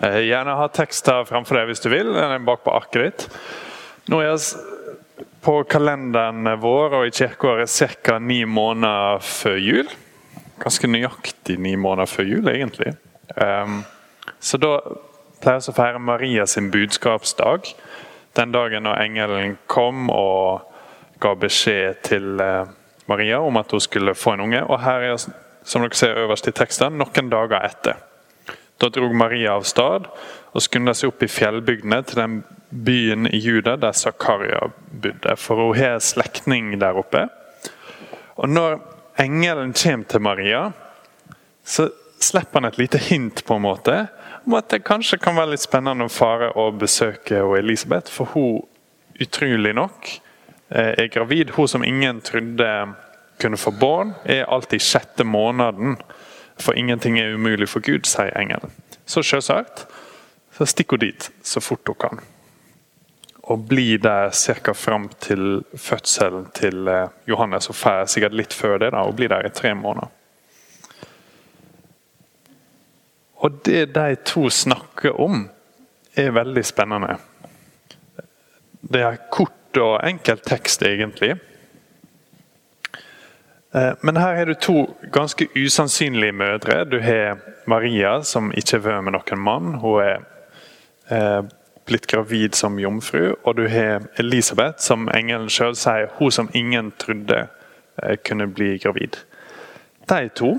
Eh, gjerne ha tekster framfor deg hvis du vil. Den er bak på arket ditt. Nå er jeg på kalenderen vår og i kirkeåret ca. ni måneder før jul. Ganske nøyaktig ni måneder før jul, egentlig. Um, så da pleier vi å feire Maria sin budskapsdag. Den dagen når engelen kom og ga beskjed til uh, Maria om at hun skulle få en unge. Og her er, som dere ser øverst i teksten, noen dager etter. Da drog Maria av stad og skunda seg opp i fjellbygdene til den byen i Juda der Zakaria bodde, for hun har slektning der oppe. Og Når engelen kommer til Maria, så slipper han et lite hint på en måte om at det kanskje kan være litt spennende å fare og besøke Elisabeth, for hun utrolig nok eh, er gravid. Hun som ingen trodde kunne få barn, er alltid sjette måneden for ingenting er umulig for Gud, sier engelen. Så selvsagt så stikker hun dit så fort hun kan. Og blir der ca. fram til fødselen til eh, Johannes. Og får sikkert litt før det, da, og blir der i tre måneder. Og det de to snakker om, er veldig spennende. Det er kort og enkel tekst, egentlig. Eh, men her har du to ganske usannsynlige mødre. Du har Maria, som ikke har vært med noen mann. Hun er eh, blitt gravid som jomfru. Og du har Elisabeth, som engelen sjøl sier hun som ingen trodde eh, kunne bli gravid. De to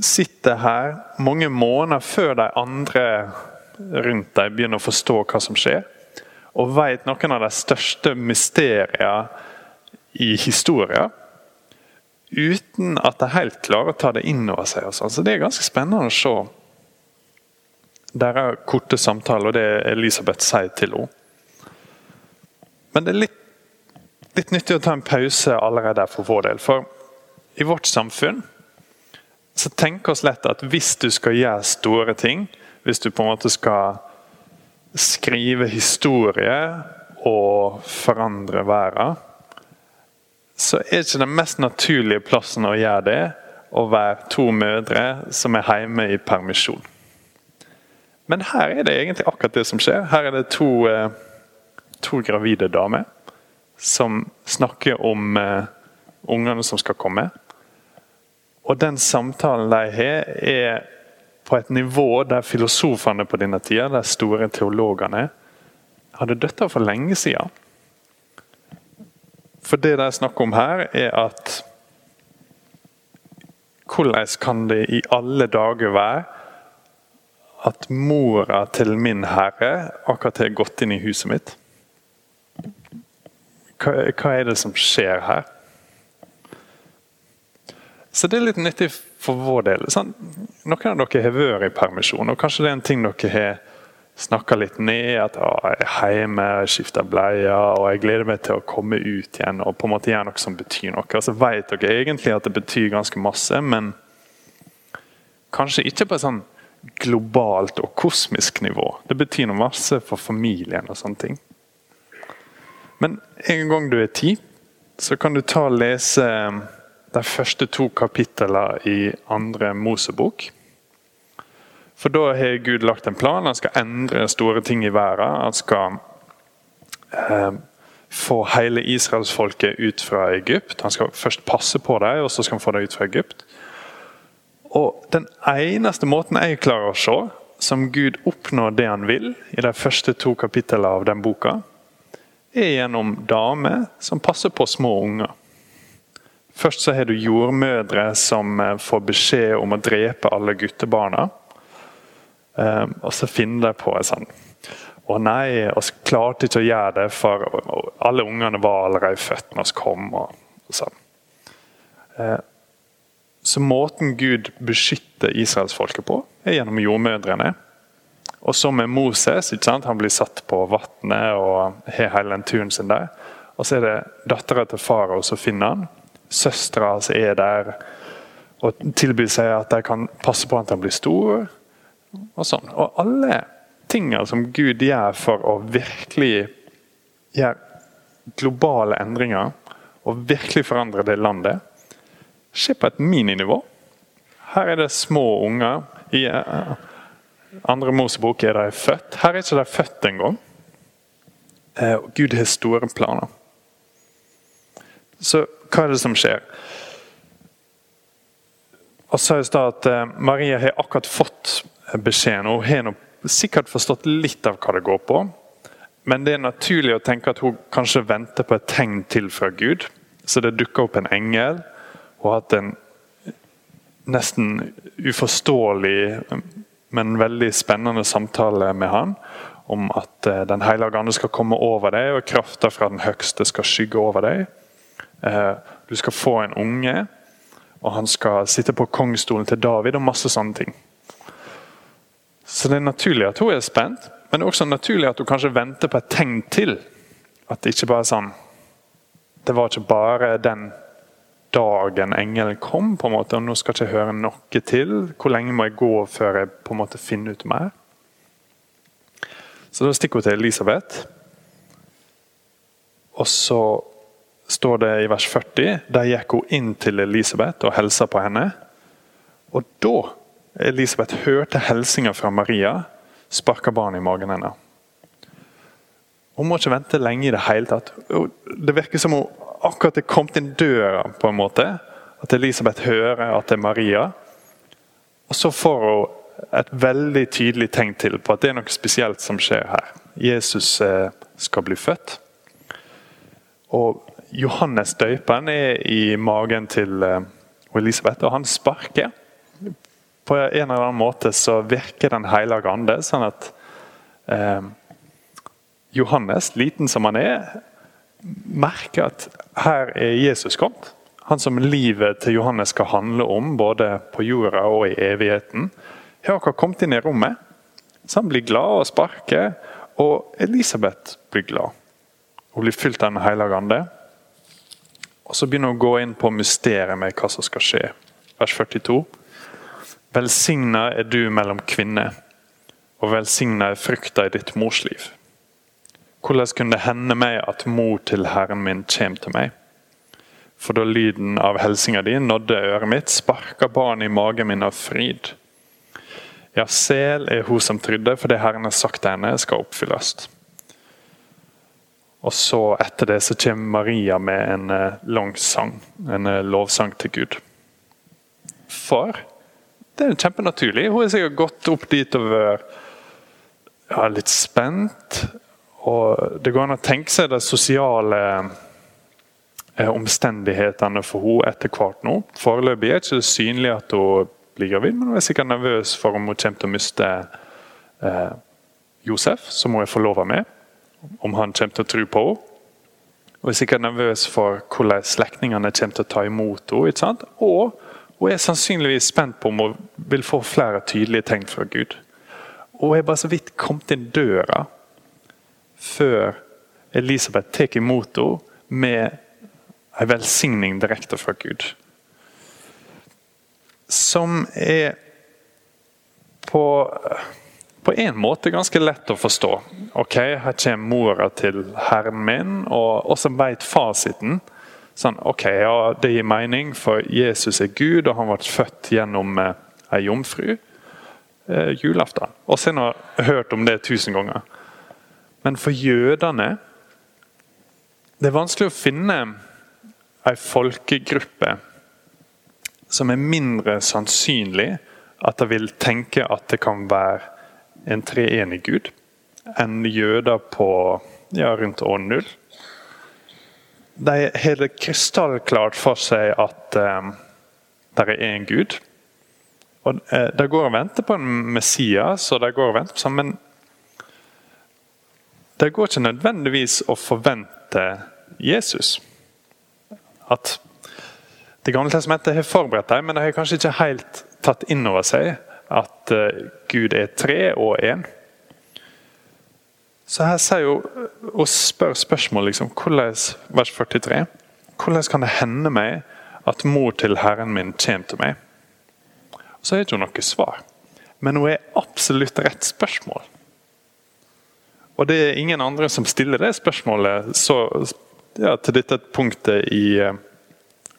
sitter her mange måneder før de andre rundt dem begynner å forstå hva som skjer, og vet noen av de største mysteriene i historien uten at de helt klarer å ta det inn over seg. Så det er ganske spennende å se deres korte samtale og det Elisabeth sier til henne. Men det er litt, litt nyttig å ta en pause allerede for vår del. For i vårt samfunn så tenker oss lett at hvis du skal gjøre store ting, hvis du på en måte skal skrive historie og forandre verden så er ikke den mest naturlige plassen å gjøre det å være to mødre som er hjemme i permisjon. Men her er det egentlig akkurat det som skjer. Her er det to, eh, to gravide damer som snakker om uh, ungene som skal komme. Og den samtalen de har, er på et nivå der filosofene på denne tida, de store teologene, hadde dødd av for lenge siden. For det det er snakk om her, er at Hvordan kan det i alle dager være at mora til min herre akkurat har gått inn i huset mitt? Hva, hva er det som skjer her? Så det er litt nyttig for vår del. Sånn, noen av dere har vært i permisjon, og kanskje det er en ting dere har snakka litt ned. At jeg er hjemme, skifter bleier og jeg gleder meg til å komme ut igjen og på en måte gjøre noe som betyr noe. Så vet dere egentlig at det betyr ganske masse, men kanskje ikke på et sånn globalt og kosmisk nivå. Det betyr noe masse for familien og sånne ting. Men en gang du er ti, så kan du ta og lese de første to kapitlene i andre Mosebok. For da har Gud lagt en plan. Han skal endre store ting i verden. Han skal eh, få hele israelsfolket ut fra Egypt. Han skal først passe på dem, og så skal han få dem ut fra Egypt. Og Den eneste måten jeg klarer å se som Gud oppnår det han vil, i de første to kapitlene av den boka, er gjennom damer som passer på små unger. Først så har du jordmødre som eh, får beskjed om å drepe alle guttebarna. Um, og så finner de på en sånn Å nei, vi klarte ikke å gjøre det, for alle ungene var allerede født når vi kom. og, og sånn. Uh, så måten Gud beskytter israelsfolket på, er gjennom jordmødrene. Og så med Moses. Han blir satt på vannet og har hele den turen sin der. Og så er det dattera til farao som finner han. Søstera hans er der og tilbyr seg at de kan passe på at han blir stor og sånn. Og alle tingene som Gud gjør for å virkelig gjøre globale endringer og virkelig forandre det landet, skjer på et mininivå. Her er det små unger. I, andre Mosebok er de født. Her er ikke de født engang. Eh, Gud har store planer. Så hva er det som skjer? Og så er det at eh, Maria har akkurat fått beskjeden, og hun har sikkert forstått litt av hva det går på. Men det er naturlig å tenke at hun kanskje venter på et tegn til fra Gud. Så det dukker opp en engel og hatt en nesten uforståelig, men veldig spennende samtale med han om at eh, Den hellige ande skal komme over deg, og krafta fra den høgste skal skygge over deg. Eh, du skal få en unge, og han skal sitte på kongestolen til David, og masse sånne ting. Så det er naturlig at hun er spent, men det er også naturlig at hun kanskje venter på et tegn til. At det ikke bare er sånn Det var ikke bare den dagen engelen kom, på en måte, og nå skal jeg ikke høre noe til. Hvor lenge må jeg gå før jeg på en måte finner ut mer? Så da stikker hun til Elisabeth. Og så står det i vers 40 Der gikk hun inn til Elisabeth og hilsa på henne. Og da Elisabeth hørte hilsinga fra Maria, sparka barnet i magen hennes. Hun må ikke vente lenge i det hele tatt. Det virker som hun akkurat er kommet inn døra, på en måte. At Elisabeth hører at det er Maria. Og så får hun et veldig tydelig tegn til på at det er noe spesielt som skjer her. Jesus eh, skal bli født. Og Johannes døperen er i magen til eh, Elisabeth, og han sparker. På en eller annen måte så virker Den hellige ande sånn at eh, Johannes, liten som han er, merker at her er Jesus kommet. Han som livet til Johannes skal handle om, både på jorda og i evigheten. Har akkurat kommet inn i rommet. Så han blir glad og sparker. Og Elisabeth blir glad. Hun blir fylt av Den hellige ande. Og så begynner hun å gå inn på mysteriet med hva som skal skje. Vers 42. Velsigna er du mellom kvinner, og velsigna er frukta i ditt mors liv. Hvordan kunne det hende meg at mor til Herren min kjem til meg? For da lyden av hilsinga di nådde øret mitt, sparka barnet i magen min av fryd. Ja, sel er hun som trydde, for det Herren har sagt til henne, skal oppfylles. Og så Etter det så kommer Maria med en eh, lang sang, en eh, lovsang til Gud. For det er kjempenaturlig. Hun er sikkert gått opp dit og vært ja, litt spent. Og Det går an å tenke seg de sosiale eh, omstendighetene for henne etter hvert nå. Foreløpig er det ikke synlig at hun blir gravid, men hun er sikkert nervøs for om hun kommer til å miste eh, Josef, som hun er forlova med. Om han kommer til å tro på henne. Hun er sikkert nervøs for hvordan slektningene kommer til å ta imot henne. ikke sant? Og er sannsynligvis spent på om hun vil få flere tydelige tegn fra Gud. Og er bare så vidt kommet inn døra før Elisabeth tar imot henne med en velsigning direkte fra Gud. Som er på, på en måte ganske lett å forstå. Ok, Her kommer mora til Herren min, og, som vet fasiten. Sånn, ok, ja, Det gir mening, for Jesus er Gud, og han ble født gjennom eh, ei jomfru. Eh, julaften. Og så har jeg hørt om det tusen ganger. Men for jødene Det er vanskelig å finne en folkegruppe som er mindre sannsynlig at de vil tenke at det kan være en treenig gud, enn jøder på ja, rundt år null. De har det krystallklart for seg at um, det er én gud. Og uh, De går og venter på en Messias, og de går og venter på sånn, men det går ikke nødvendigvis å forvente Jesus. At Det gamle testamentet har forberedt dem, men de har kanskje ikke helt tatt inn over seg at eh, Gud er tre og én. Så her sier hun, og spør spørsmål liksom, hvordan, vers 43. Hvordan kan det hende meg at mor til Herren min kommer til meg? Så har hun ikke noe svar. Men hun er absolutt rett spørsmål. Og det er ingen andre som stiller det spørsmålet så, ja, til dette punktet i uh,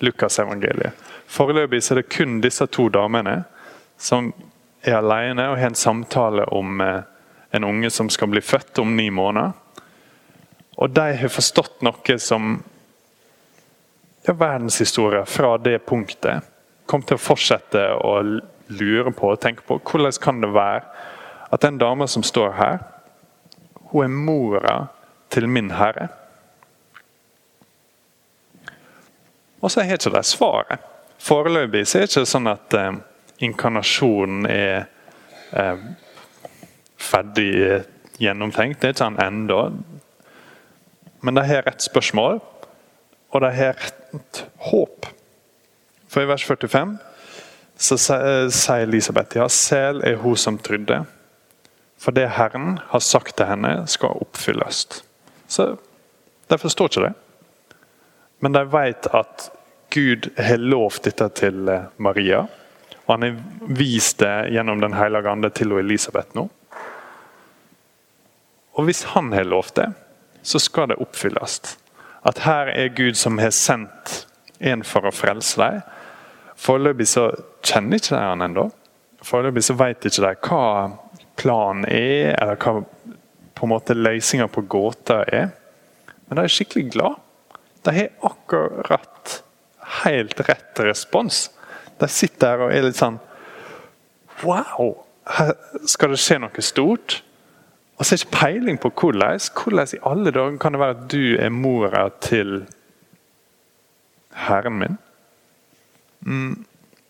Lukas evangeliet. Foreløpig er det kun disse to damene som er alene og har en samtale om eh, en unge som skal bli født om ni måneder. Og de har forstått noe som ja, verdenshistorie fra det punktet Kom til å fortsette å lure på og tenke på. Hvordan kan det være at den dama som står her, hun er mora til min herre? Og så har ikke de svaret. Foreløpig er det ikke sånn at eh, inkarnasjonen er eh, ferdig gjennomtenkt. Det er ikke han ennå. Men de har rett spørsmål, og de har rett håp. For i vers 45 så sier Elisabeth ja, sel er hun som trodde. For det Herren har sagt til henne, skal oppfylles. Så de forstår ikke det. Men de vet at Gud har lovt dette til Maria. Og han har vist det gjennom Den hellige ande til Elisabeth nå. Og hvis han har lovt det, så skal det oppfylles. At her er Gud som har sendt en for å frelse deg. Foreløpig så kjenner ikke de han ennå. Foreløpig så vet ikke de hva planen er, eller hva på en måte løsninga på gåta er. Men de er skikkelig glad. De har akkurat helt rett respons. De sitter her og er litt sånn Wow! Her skal det skje noe stort? Og så er ikke peiling på hvordan. Hvordan i alle dager kan det være at du er mora til Herren min? Mm.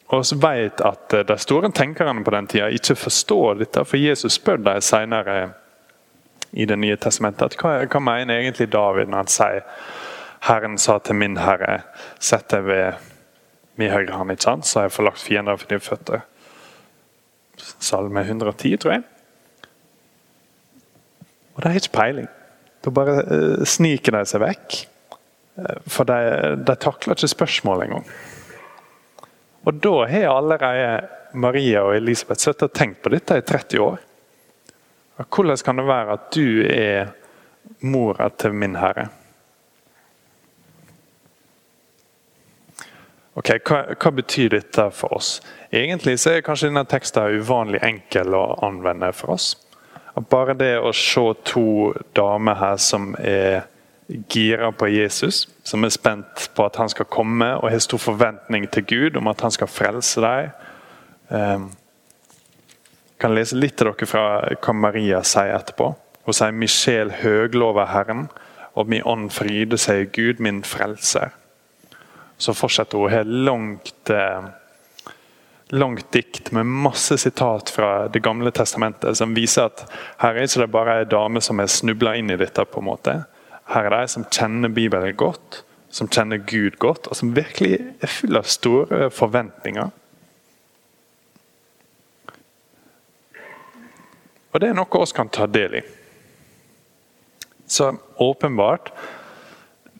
Og så vet at de store tenkerne på den tida ikke forstår dette, for Jesus spør dem senere i Det nye testamentet at hva, hva mener egentlig David når han sier Herren sa til min herre, sett deg ved min høyre hånd, så har jeg forlagt fiender for dine føtter. Salme 110, tror jeg. Og de har ikke peiling. Da bare uh, sniker de seg vekk. Uh, for de, de takler ikke spørsmål engang. Og da har allerede Maria og Elisabeth sittet og tenkt på dette i 30 år. Hvordan kan det være at du er mora til min herre? Ok, hva, hva, betyr dette for oss? Egentlig så er kanskje denne teksten uvanlig enkel å anvende for oss. Bare det å se to damer her som er gira på Jesus, som er spent på at han skal komme og har stor forventning til Gud om at han skal frelse dem. Jeg kan lese litt til dere fra hva Maria sier etterpå. Hun sier 'Mi sjel høglover Herren, og mi ånd fryder seg i Gud, min frelser'. Så fortsetter hun helt langt, eh, langt dikt med masse sitat fra Det gamle testamentet som viser at her er ikke det bare ei dame som er snubla inn i dette. på en måte. Her er det ei som kjenner Bibelen godt, som kjenner Gud godt, og som virkelig er full av store forventninger. Og Det er noe oss kan ta del i. Så åpenbart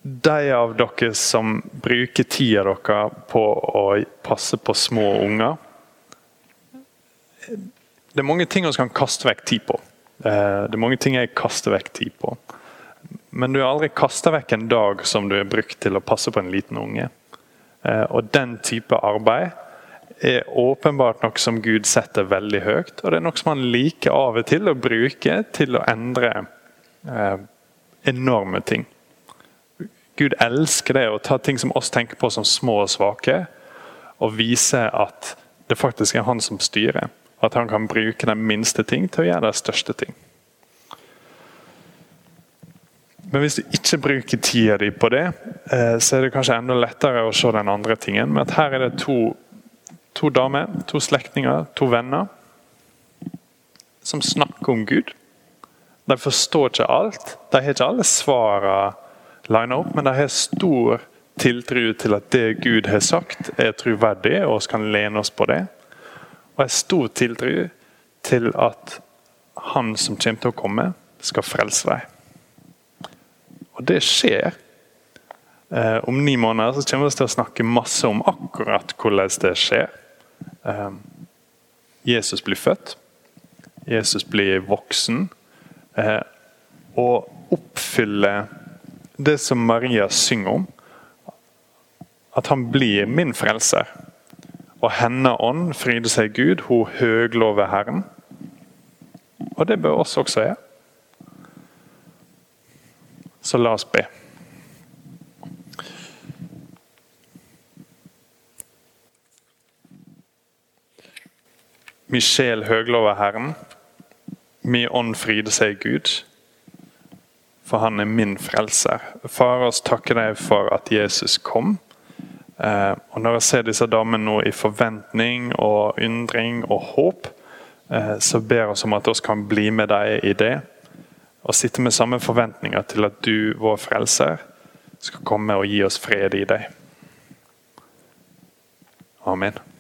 de av dere som bruker tida dere på å passe på små unger Det er mange ting vi kan kaste vekk tid på. Eh, det er mange ting jeg kaster vekk tid på. Men du har aldri kasta vekk en dag som du har brukt til å passe på en liten unge. Eh, og den type arbeid er åpenbart noe som Gud setter veldig høyt. Og det er noe som han liker av og til å bruke til å endre eh, enorme ting. Gud elsker det å ta ting som oss tenker på som små og svake, og vise at det faktisk er han som styrer. At han kan bruke den minste ting til å gjøre de største ting. Men hvis du ikke bruker tida di på det, eh, så er det kanskje enda lettere å se den andre tingen. Men her er det to, to damer, to slektninger, to venner, som snakker om Gud. De forstår ikke alt. De har ikke alle svarene line opp, men de har stor tiltro til at det Gud har sagt, er troverdig, og vi kan lene oss på det. Og har stor tiltro til at han som kommer til å komme, skal frelse dem. Og det skjer. Eh, om ni måneder så kommer vi til å snakke masse om akkurat hvordan det skjer. Eh, Jesus blir født. Jesus blir voksen. Eh, og oppfyller det som Maria synger om. At han blir min frelser. Og henne ånd fryder seg Gud, hun høglover Herren. Og det bør oss også gjøre. Så la oss be. Min sjel høglover Herren. Min ånd fryder seg Gud. For han er min frelser. Far, oss takker deg for at Jesus kom. Eh, og Når jeg ser disse damene nå i forventning og undring og håp, eh, så ber vi om at vi kan bli med deg i det. Og sitte med samme forventninger til at du, vår frelser, skal komme og gi oss fred i deg. Amen.